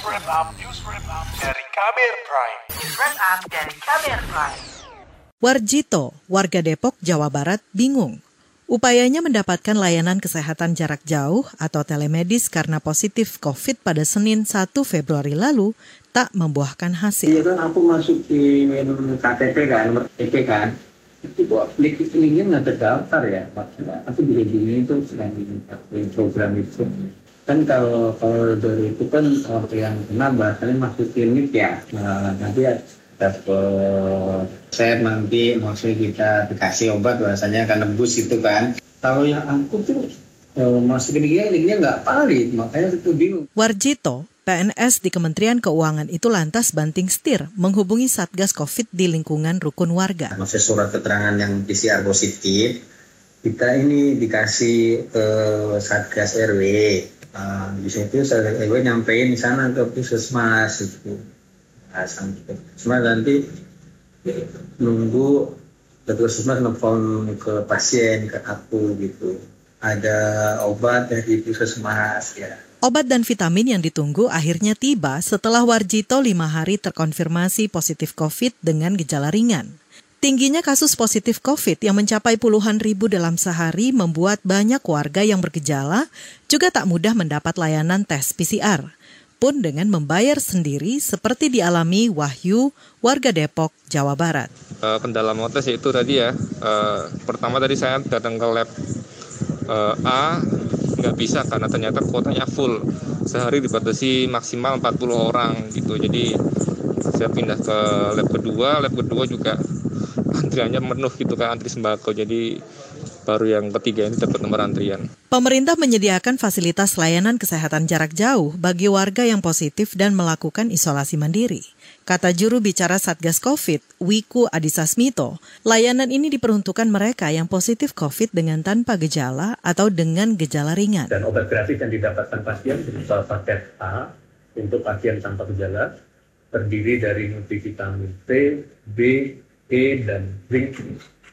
Wrap Up, News Wrap Up dari Kamer Prime. News Wrap Up dari Kamer Prime. Warjito, warga Depok, Jawa Barat, bingung. Upayanya mendapatkan layanan kesehatan jarak jauh atau telemedis karena positif COVID pada Senin 1 Februari lalu tak membuahkan Iya hasil. kan aku masuk di KTP kan, KTP kan. Itu kok klik linknya nggak terdaftar ya. Maksudnya aku bingung itu selain di program itu. Kan kalau kalau dari itu kan waktu yang kena bahasanya masuk klinik ya. Nah, nanti ya dapat saya nanti maksudnya kita dikasih obat bahasanya akan nebus itu kan. Kalau yang aku tuh eh, masuk kliniknya linknya nggak valid, makanya itu bingung. Warjito, PNS di Kementerian Keuangan itu lantas banting setir menghubungi Satgas COVID di lingkungan rukun warga. maksudnya surat keterangan yang PCR positif kita ini dikasih ke satgas RW Nah, di situ satgas RW nyampein di sana ke puskesmas gitu nah, sampai ke puskesmas nanti nunggu ke puskesmas nelfon ke pasien ke aku gitu. Ada obat dari puskesmas ya. Obat dan vitamin yang ditunggu akhirnya tiba setelah Warjito lima hari terkonfirmasi positif COVID dengan gejala ringan. Tingginya kasus positif COVID yang mencapai puluhan ribu dalam sehari membuat banyak warga yang bergejala juga tak mudah mendapat layanan tes PCR. Pun dengan membayar sendiri seperti dialami Wahyu, warga Depok, Jawa Barat. Eh, kendala mau tes yaitu tadi ya eh, pertama tadi saya datang ke lab eh, A nggak bisa karena ternyata kuotanya full sehari dibatasi maksimal 40 orang gitu jadi saya pindah ke lab kedua lab kedua juga antriannya penuh gitu kan antri sembako jadi baru yang ketiga ini dapat nomor antrian Pemerintah menyediakan fasilitas layanan kesehatan jarak jauh bagi warga yang positif dan melakukan isolasi mandiri. Kata juru bicara Satgas COVID, Wiku Adhisa Smito, layanan ini diperuntukkan mereka yang positif COVID dengan tanpa gejala atau dengan gejala ringan. dan obat gratis yang didapatkan pasien berupa paket A untuk pasien tanpa gejala terdiri dari multivitamin C, B, E, dan zinc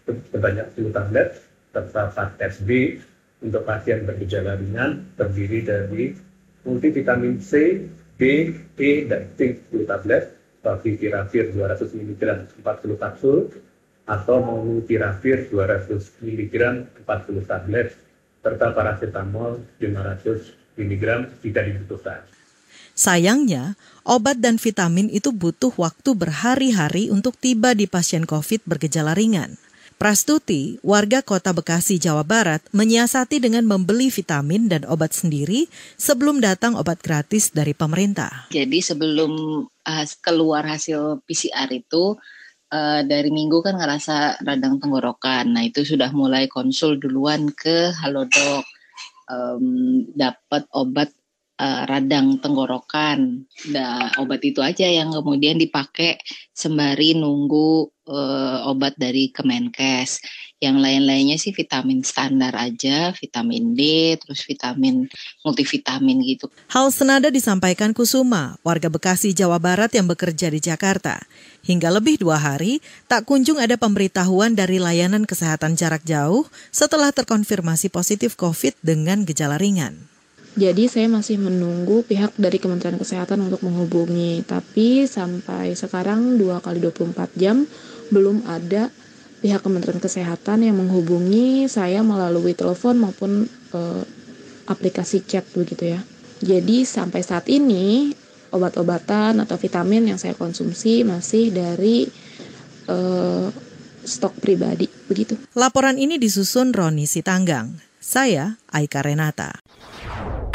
sebanyak 10 tablet serta paket B untuk pasien bergejala ringan terdiri dari multivitamin C, B, E, dan zinc 10 tablet Favipiravir 200 mg 40 kapsul atau Molnupiravir 200 mg 40 tablet serta paracetamol 500 mg jika dibutuhkan. Sayangnya, obat dan vitamin itu butuh waktu berhari-hari untuk tiba di pasien COVID bergejala ringan. Prastuti, warga kota Bekasi, Jawa Barat, menyiasati dengan membeli vitamin dan obat sendiri sebelum datang obat gratis dari pemerintah. Jadi sebelum uh, keluar hasil PCR itu uh, dari minggu kan ngerasa radang tenggorokan. Nah itu sudah mulai konsul duluan ke Halodoc, um, dapat obat uh, radang tenggorokan. Nah obat itu aja yang kemudian dipakai sembari nunggu uh, obat dari Kemenkes. Yang lain-lainnya sih vitamin standar aja, vitamin D, terus vitamin multivitamin gitu. Hal senada disampaikan Kusuma, warga Bekasi, Jawa Barat yang bekerja di Jakarta. Hingga lebih dua hari, tak kunjung ada pemberitahuan dari layanan kesehatan jarak jauh setelah terkonfirmasi positif COVID dengan gejala ringan. Jadi saya masih menunggu pihak dari Kementerian Kesehatan untuk menghubungi, tapi sampai sekarang 2 kali 24 jam belum ada pihak Kementerian Kesehatan yang menghubungi saya melalui telepon maupun eh, aplikasi chat begitu ya. Jadi sampai saat ini obat-obatan atau vitamin yang saya konsumsi masih dari eh, stok pribadi begitu. Laporan ini disusun Roni Sitanggang. Saya Aika Renata.